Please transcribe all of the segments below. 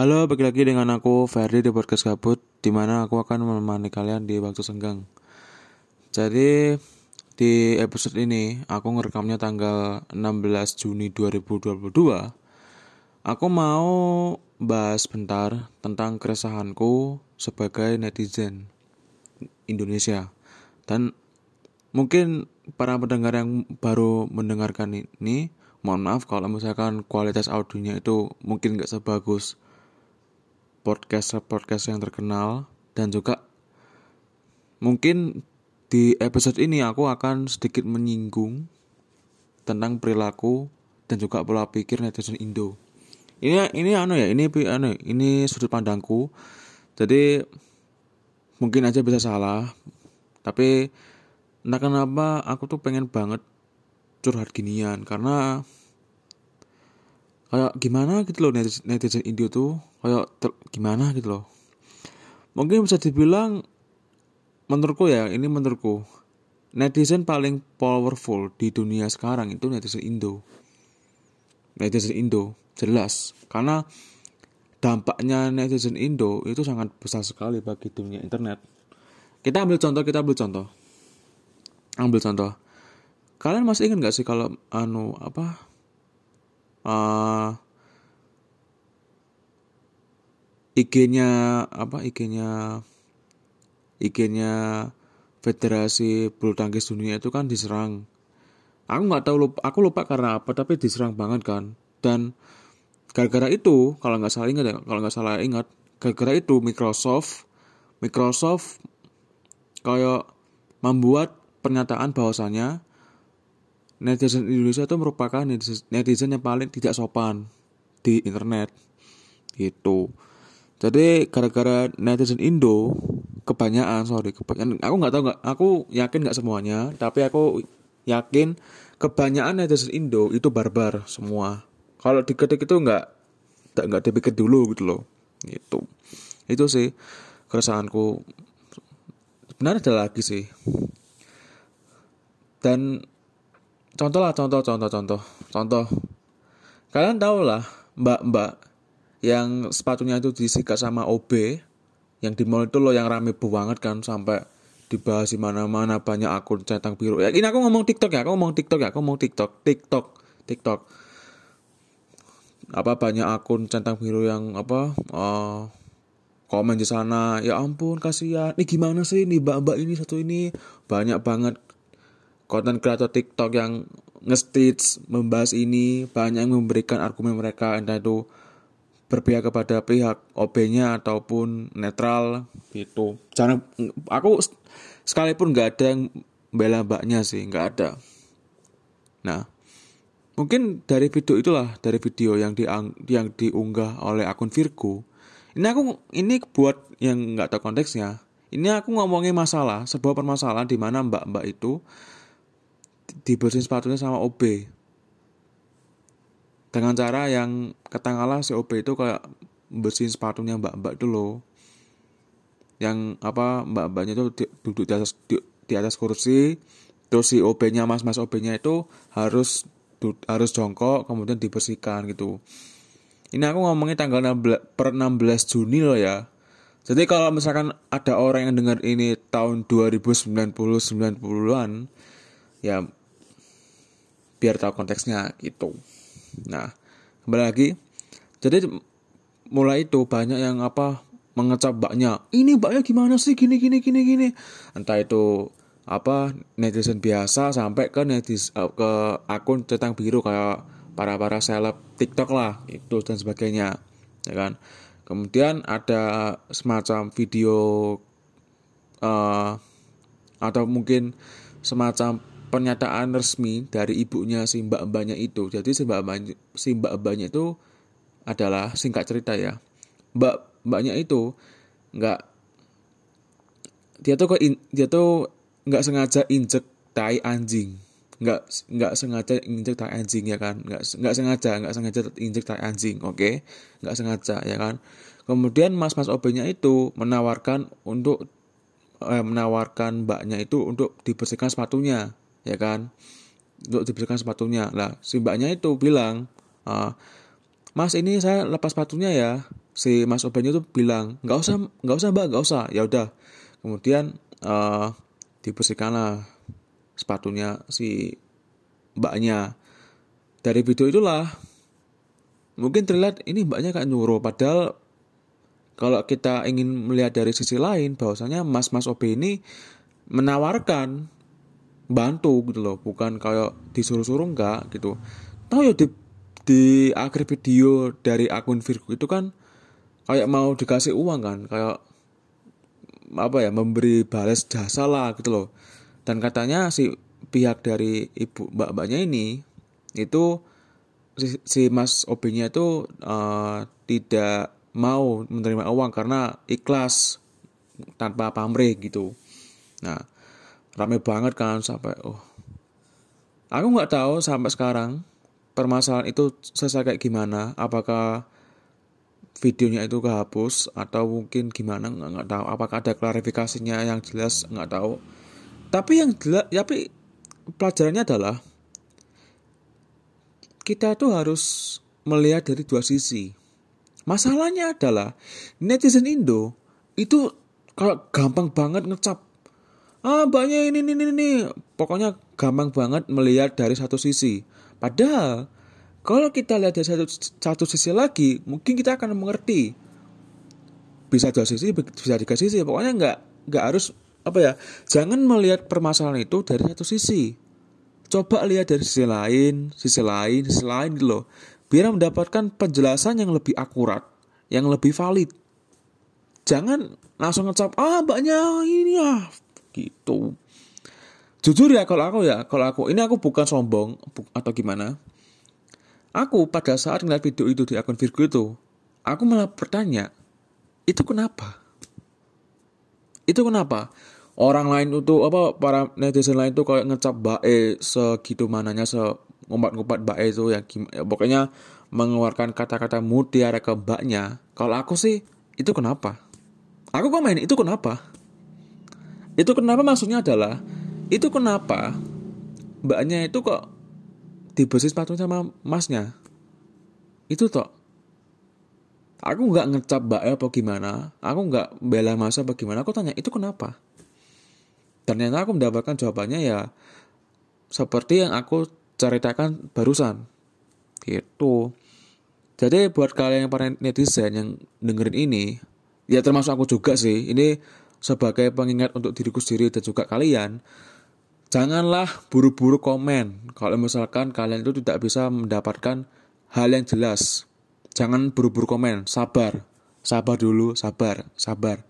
Halo, balik lagi dengan aku Ferdi di podcast Gabut Di mana aku akan menemani kalian di waktu senggang. Jadi di episode ini aku ngerekamnya tanggal 16 Juni 2022 Aku mau bahas bentar tentang keresahanku sebagai netizen Indonesia. Dan mungkin para pendengar yang baru mendengarkan ini mohon maaf kalau misalkan kualitas audionya itu mungkin gak sebagus podcast podcast yang terkenal dan juga mungkin di episode ini aku akan sedikit menyinggung tentang perilaku dan juga pola pikir netizen Indo. Ini ini anu ya, ini anu ini sudut pandangku. Jadi mungkin aja bisa salah, tapi entah kenapa aku tuh pengen banget curhat ginian karena kayak gimana gitu loh netizen, netizen Indo tuh. Kayak ter, gimana gitu loh. Mungkin bisa dibilang menurutku ya ini menurutku netizen paling powerful di dunia sekarang itu netizen Indo. Netizen Indo jelas. Karena dampaknya netizen Indo itu sangat besar sekali bagi dunia internet. Kita ambil contoh kita ambil contoh. Ambil contoh. Kalian masih ingat gak sih kalau anu apa uh, IG-nya apa IG-nya IG-nya Federasi Bulu Tangkis Dunia itu kan diserang. Aku nggak tahu lupa, aku lupa karena apa tapi diserang banget kan. Dan gara-gara itu kalau nggak salah ingat ya, kalau nggak salah ingat, gara-gara itu Microsoft Microsoft kayak membuat pernyataan bahwasanya netizen Indonesia itu merupakan netizen yang paling tidak sopan di internet. Gitu. Jadi gara-gara netizen Indo kebanyakan sorry kebanyakan aku nggak tahu nggak aku yakin nggak semuanya tapi aku yakin kebanyakan netizen Indo itu barbar semua. Kalau diketik itu nggak nggak dipikir dulu gitu loh. Itu itu sih keresahanku. Sebenarnya ada lagi sih. Dan contoh lah contoh contoh contoh contoh. Kalian tahu lah mbak mbak yang sepatunya itu disikat sama OB yang di mall itu loh yang rame banget kan sampai dibahas di mana-mana banyak akun centang biru. Ya ini aku ngomong TikTok ya aku ngomong TikTok ya aku ngomong TikTok TikTok TikTok. Apa banyak akun centang biru yang apa uh, komen di sana ya ampun kasihan. Ini gimana sih nih mbak-mbak ini satu ini? Banyak banget konten kreator TikTok yang nge membahas ini banyak yang memberikan argumen mereka entah itu berpihak kepada pihak OB-nya ataupun netral gitu. Jangan aku sekalipun nggak ada yang bela mbaknya sih nggak ada. Nah mungkin dari video itulah dari video yang di yang diunggah oleh akun Virgo. Ini aku ini buat yang nggak tahu konteksnya. Ini aku ngomongin masalah sebuah permasalahan di mana mbak-mbak itu dibersihin sepatunya sama OB dengan cara yang katakanlah si OB itu kayak bersihin sepatunya mbak-mbak itu loh. Yang apa mbak-mbaknya itu duduk di atas di, di atas kursi terus si OB-nya mas-mas OB-nya itu harus harus jongkok kemudian dibersihkan gitu. Ini aku ngomongin tanggal 16, per 16 Juni loh ya. Jadi kalau misalkan ada orang yang dengar ini tahun 2090 90-an ya biar tahu konteksnya gitu. Nah kembali lagi. Jadi mulai itu banyak yang apa mengecap baknya ini baknya gimana sih? Gini gini gini gini. Entah itu apa netizen biasa sampai ke netizen uh, ke akun centang biru kayak para para seleb TikTok lah itu dan sebagainya ya kan. Kemudian ada semacam video uh, atau mungkin semacam pernyataan resmi dari ibunya si mbak-mbaknya itu. Jadi si mbak-mbaknya si mbak-mbaknya itu adalah singkat cerita ya. Mbak-mbaknya itu nggak dia tuh kok dia tuh nggak sengaja injek tai anjing nggak nggak sengaja injek tai anjing ya kan nggak nggak sengaja nggak sengaja injek tai anjing oke okay? nggak sengaja ya kan kemudian mas mas obenya itu menawarkan untuk eh, menawarkan mbaknya itu untuk dibersihkan sepatunya ya kan? Untuk diberikan sepatunya. Lah si mbaknya itu bilang uh, mas ini saya lepas sepatunya ya. Si Mas Obennya tuh bilang nggak usah nggak usah mbak nggak usah. Ya udah. Kemudian uh, dibersihkanlah sepatunya si mbaknya. Dari video itulah mungkin terlihat ini mbaknya kayak nyuruh. Padahal kalau kita ingin melihat dari sisi lain bahwasanya mas-mas OB ini menawarkan bantu gitu loh bukan kayak disuruh-suruh enggak gitu tahu ya di di akhir video dari akun Virgo itu kan kayak mau dikasih uang kan kayak apa ya memberi balas jasa lah gitu loh dan katanya si pihak dari ibu mbak-mbaknya ini itu si, si Mas OB-nya itu uh, tidak mau menerima uang karena ikhlas tanpa pamrih gitu. Nah, rame banget kan sampai oh. Aku nggak tahu sampai sekarang permasalahan itu selesai kayak gimana. Apakah videonya itu kehapus atau mungkin gimana nggak nggak tahu. Apakah ada klarifikasinya yang jelas nggak tahu. Tapi yang jelas, tapi pelajarannya adalah kita tuh harus melihat dari dua sisi. Masalahnya adalah netizen Indo itu kalau gampang banget ngecap. Ah, banyak ini, ini, ini, ini. Pokoknya gampang banget melihat dari satu sisi. Padahal, kalau kita lihat dari satu, satu sisi lagi, mungkin kita akan mengerti. Bisa dua sisi, bisa tiga sisi. Pokoknya nggak nggak harus apa ya. Jangan melihat permasalahan itu dari satu sisi. Coba lihat dari sisi lain, sisi lain, sisi lain gitu loh biar mendapatkan penjelasan yang lebih akurat, yang lebih valid. Jangan langsung ngecap, ah banyak ini ya, gitu. Jujur ya kalau aku ya, kalau aku, ini aku bukan sombong atau gimana. Aku pada saat ngeliat video itu di akun Virgo itu, aku malah bertanya, itu kenapa? Itu kenapa? Orang lain itu apa para netizen lain tuh kayak ngecap bae segitu mananya se ngumpat-ngumpat mbak itu ya, ya pokoknya mengeluarkan kata-kata mutiara ke mbaknya kalau aku sih itu kenapa aku komen itu kenapa itu kenapa maksudnya adalah itu kenapa mbaknya itu kok dibesi sepatu sama masnya? Itu toh. Aku nggak ngecap mbak apa gimana aku nggak bela masa apa gimana aku tanya itu kenapa? Ternyata aku mendapatkan jawabannya ya seperti yang aku ceritakan barusan. Gitu. Jadi buat kalian yang para netizen yang dengerin ini ya termasuk aku juga sih ini sebagai pengingat untuk diriku sendiri dan juga kalian janganlah buru-buru komen kalau misalkan kalian itu tidak bisa mendapatkan hal yang jelas. Jangan buru-buru komen sabar. Sabar dulu sabar sabar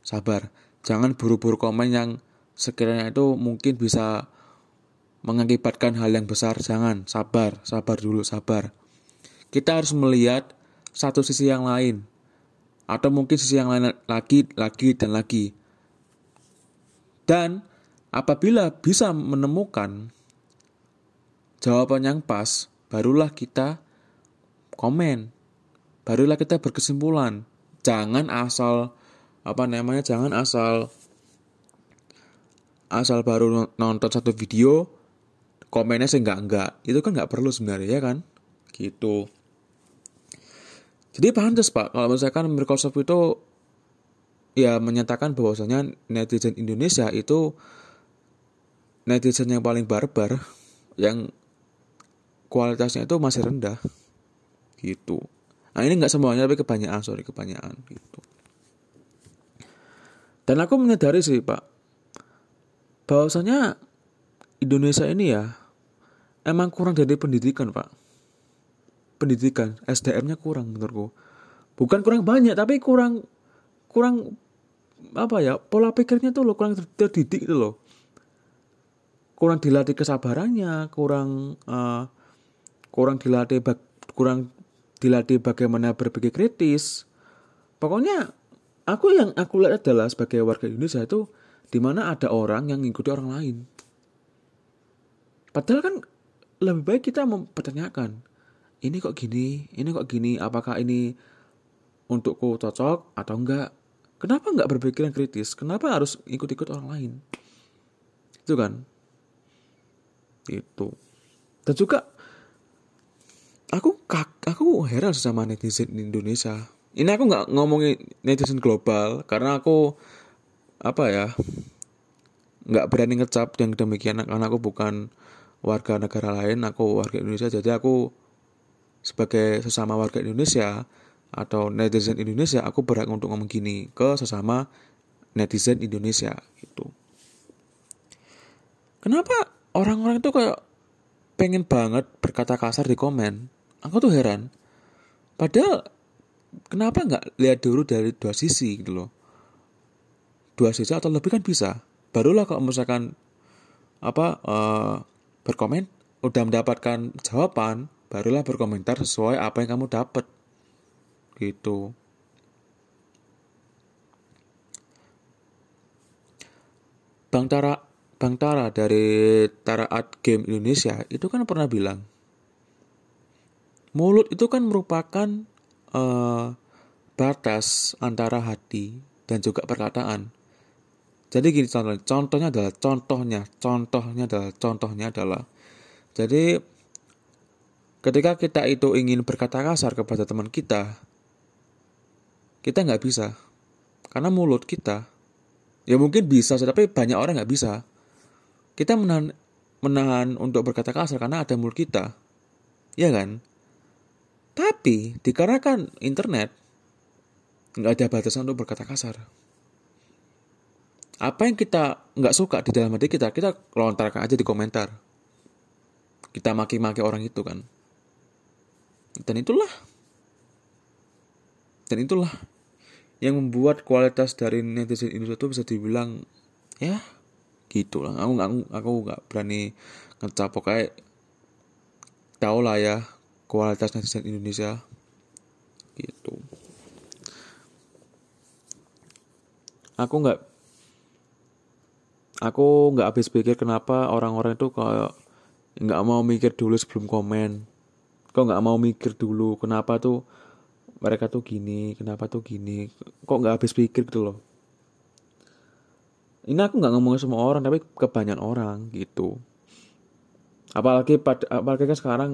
sabar. Jangan buru-buru komen yang sekiranya itu mungkin bisa mengakibatkan hal yang besar, jangan sabar, sabar dulu, sabar. Kita harus melihat satu sisi yang lain, atau mungkin sisi yang lain lagi, lagi, dan lagi. Dan apabila bisa menemukan jawaban yang pas, barulah kita komen, barulah kita berkesimpulan. Jangan asal apa namanya, jangan asal asal baru nonton satu video komennya sih enggak enggak itu kan nggak perlu sebenarnya ya kan gitu jadi pantas pak. Kalau misalkan Microsoft itu ya menyatakan bahwasanya netizen Indonesia itu netizen yang paling barbar yang kualitasnya itu masih rendah. Gitu. Nah ini nggak semuanya tapi kebanyakan sorry kebanyakan. Gitu. Dan aku menyadari sih pak bahwasanya Indonesia ini ya emang kurang dari pendidikan pak pendidikan SDM-nya kurang menurutku. Bukan kurang banyak tapi kurang kurang apa ya pola pikirnya tuh loh kurang terdidik itu loh. Kurang dilatih kesabarannya kurang uh, kurang dilatih kurang dilatih bagaimana berpikir kritis. Pokoknya aku yang aku lihat adalah sebagai warga Indonesia itu di mana ada orang yang ngikuti orang lain. Padahal kan lebih baik kita mempertanyakan ini kok gini, ini kok gini, apakah ini untukku cocok atau enggak? Kenapa enggak berpikiran kritis? Kenapa harus ikut-ikut orang lain? Itu kan? Itu. Dan juga aku aku heran sama netizen di Indonesia. ini aku nggak ngomongin netizen global karena aku apa ya nggak berani ngecap yang demikian karena aku bukan warga negara lain aku warga Indonesia jadi aku sebagai sesama warga Indonesia atau netizen Indonesia aku berhak untuk ngomong gini ke sesama netizen Indonesia gitu. Kenapa orang-orang itu kayak pengen banget berkata kasar di komen? Aku tuh heran. Padahal kenapa nggak lihat dulu dari dua sisi gitu loh. Dua sisi atau lebih kan bisa. Barulah kalau misalkan apa uh, berkomen udah mendapatkan jawaban barulah berkomentar sesuai apa yang kamu dapat gitu. Bang Tara Bang Tara dari Tara Art Game Indonesia itu kan pernah bilang mulut itu kan merupakan uh, batas antara hati dan juga perkataan. Jadi gini contohnya, contohnya adalah contohnya, contohnya adalah contohnya adalah jadi ketika kita itu ingin berkata kasar kepada teman kita, kita nggak bisa. Karena mulut kita ya mungkin bisa tapi banyak orang nggak bisa. Kita menahan menahan untuk berkata kasar karena ada mulut kita. Ya kan? Tapi dikarenakan internet nggak ada batasan untuk berkata kasar. Apa yang kita nggak suka di dalam hati kita kita lontarkan aja di komentar. Kita maki-maki orang itu kan dan itulah. Dan itulah yang membuat kualitas dari netizen Indonesia itu bisa dibilang ya gitulah aku nggak aku nggak berani ngecap pokoknya tau lah ya kualitas netizen Indonesia. Gitu. Aku nggak aku nggak habis pikir kenapa orang-orang itu kayak nggak mau mikir dulu sebelum komen kok nggak mau mikir dulu kenapa tuh mereka tuh gini kenapa tuh gini kok nggak habis pikir gitu loh ini aku nggak ngomongin semua orang tapi kebanyakan orang gitu apalagi pada apalagi kan sekarang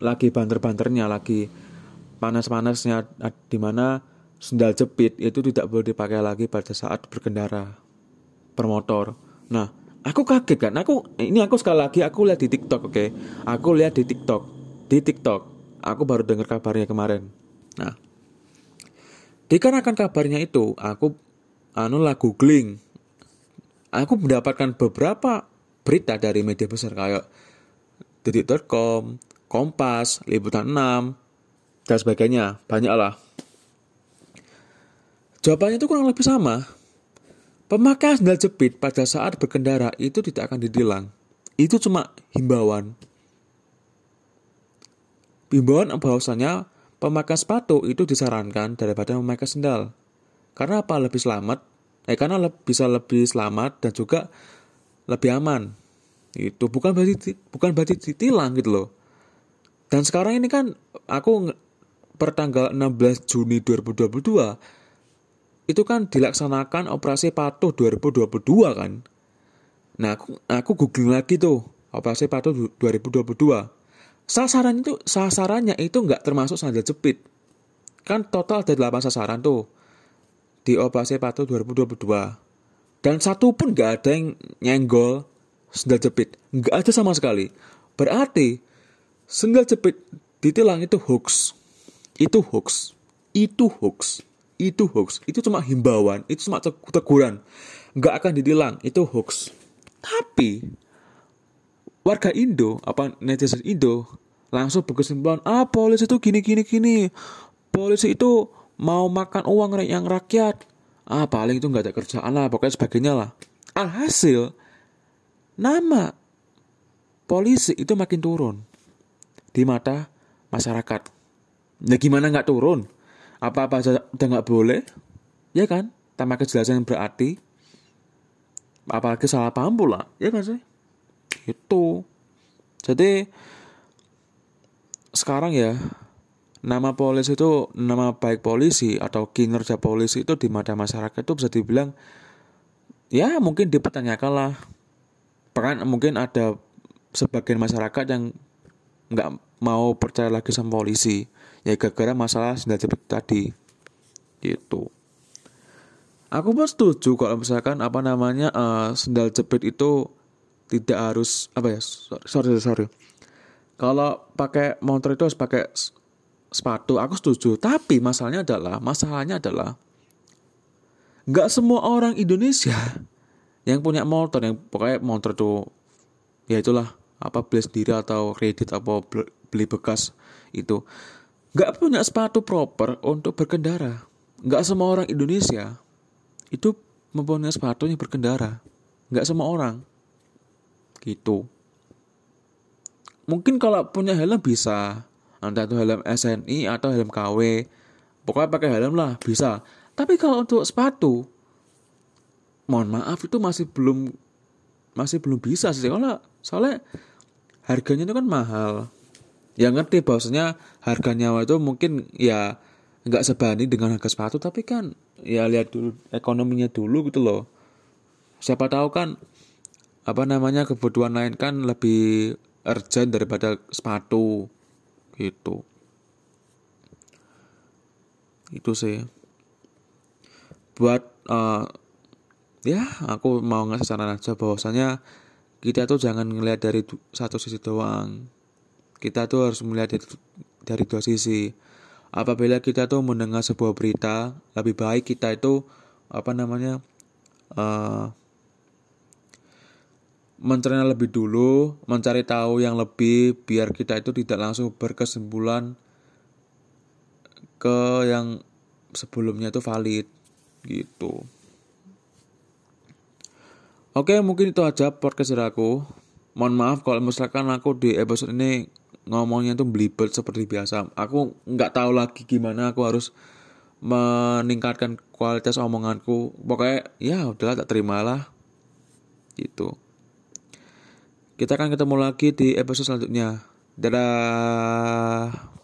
lagi banter-banternya lagi panas-panasnya di mana sendal jepit itu tidak boleh dipakai lagi pada saat berkendara bermotor Nah, aku kaget kan. Aku ini aku sekali lagi aku lihat di TikTok, oke. Okay? Aku lihat di TikTok. Di TikTok. Aku baru dengar kabarnya kemarin. Nah, dikarenakan kabarnya itu, aku anu lah googling. Aku mendapatkan beberapa berita dari media besar kayak detik.com, Kompas, Liputan 6, dan sebagainya. Banyak lah. Jawabannya itu kurang lebih sama. Pemakaian sandal jepit pada saat berkendara itu tidak akan ditilang. Itu cuma himbauan. Himbauan bahwasanya pemakaian sepatu itu disarankan daripada memakai sendal. Karena apa? Lebih selamat. Eh, karena le bisa lebih selamat dan juga lebih aman. Itu bukan berarti bukan berarti ditilang gitu loh. Dan sekarang ini kan aku pertanggal 16 Juni 2022 itu kan dilaksanakan operasi patuh 2022 kan. Nah, aku, aku googling lagi tuh operasi patuh 2022. Sasaran itu sasarannya itu nggak termasuk sandal jepit. Kan total ada 8 sasaran tuh di operasi patuh 2022. Dan satu pun nggak ada yang nyenggol sandal jepit. Nggak ada sama sekali. Berarti sandal jepit ditilang itu hoax. Itu hoax. Itu hoax itu hoax itu cuma himbauan itu cuma teguran nggak akan ditilang itu hoax tapi warga Indo apa netizen Indo langsung berkesimpulan ah polisi itu gini gini gini. Polisi itu mau makan uang yang rakyat. Ah paling itu nggak ada kerjaan lah pokoknya sebagainya lah. Alhasil nama polisi itu makin turun di mata masyarakat. Nah gimana nggak turun? apa-apa aja udah nggak boleh? Ya kan? Tanpa kejelasan yang berarti apalagi salah paham pula. Ya kan sih itu jadi sekarang ya nama polisi itu nama baik polisi atau kinerja polisi itu di mata masyarakat itu bisa dibilang ya mungkin dipertanyakan lah. Bahkan mungkin ada sebagian masyarakat yang nggak mau percaya lagi sama polisi. Ya gara-gara masalah senjata tadi. Gitu. Aku pun setuju kalau misalkan apa namanya uh, sendal jepit itu tidak harus apa ya sorry sorry, sorry. kalau pakai motor itu harus pakai sepatu aku setuju. Tapi masalahnya adalah masalahnya adalah nggak semua orang Indonesia yang punya motor yang pokoknya motor itu ya itulah apa beli sendiri atau kredit atau beli bekas itu. Nggak punya sepatu proper untuk berkendara. Nggak semua orang Indonesia itu mempunyai sepatu yang berkendara. Nggak semua orang gitu. Mungkin kalau punya helm bisa. Entah itu helm SNI atau helm KW pokoknya pakai helm lah bisa. Tapi kalau untuk sepatu mohon maaf itu masih belum masih belum bisa sih. Soalnya soalnya harganya itu kan mahal. Yang ngerti bahwasanya harga nyawa itu mungkin ya nggak sebanding dengan harga sepatu. Tapi kan ya lihat dulu ekonominya dulu gitu loh. Siapa tahu kan apa namanya kebutuhan lain kan lebih urgent daripada sepatu gitu. Itu sih. Buat uh, ya aku mau ngasih saran aja bahwasanya kita tuh jangan ngelihat dari satu sisi doang. Kita tuh harus melihat dari, dari dua sisi. Apabila kita tuh mendengar sebuah berita lebih baik kita itu apa namanya uh, mencari lebih dulu mencari tahu yang lebih biar kita itu tidak langsung berkesimpulan ke yang sebelumnya itu valid gitu Oke, mungkin itu aja podcast dari aku. Mohon maaf kalau misalkan aku di episode ini ngomongnya tuh belibet seperti biasa. Aku nggak tahu lagi gimana aku harus meningkatkan kualitas omonganku. Pokoknya ya udahlah tak terimalah. Gitu. Kita akan ketemu lagi di episode selanjutnya. Dadah.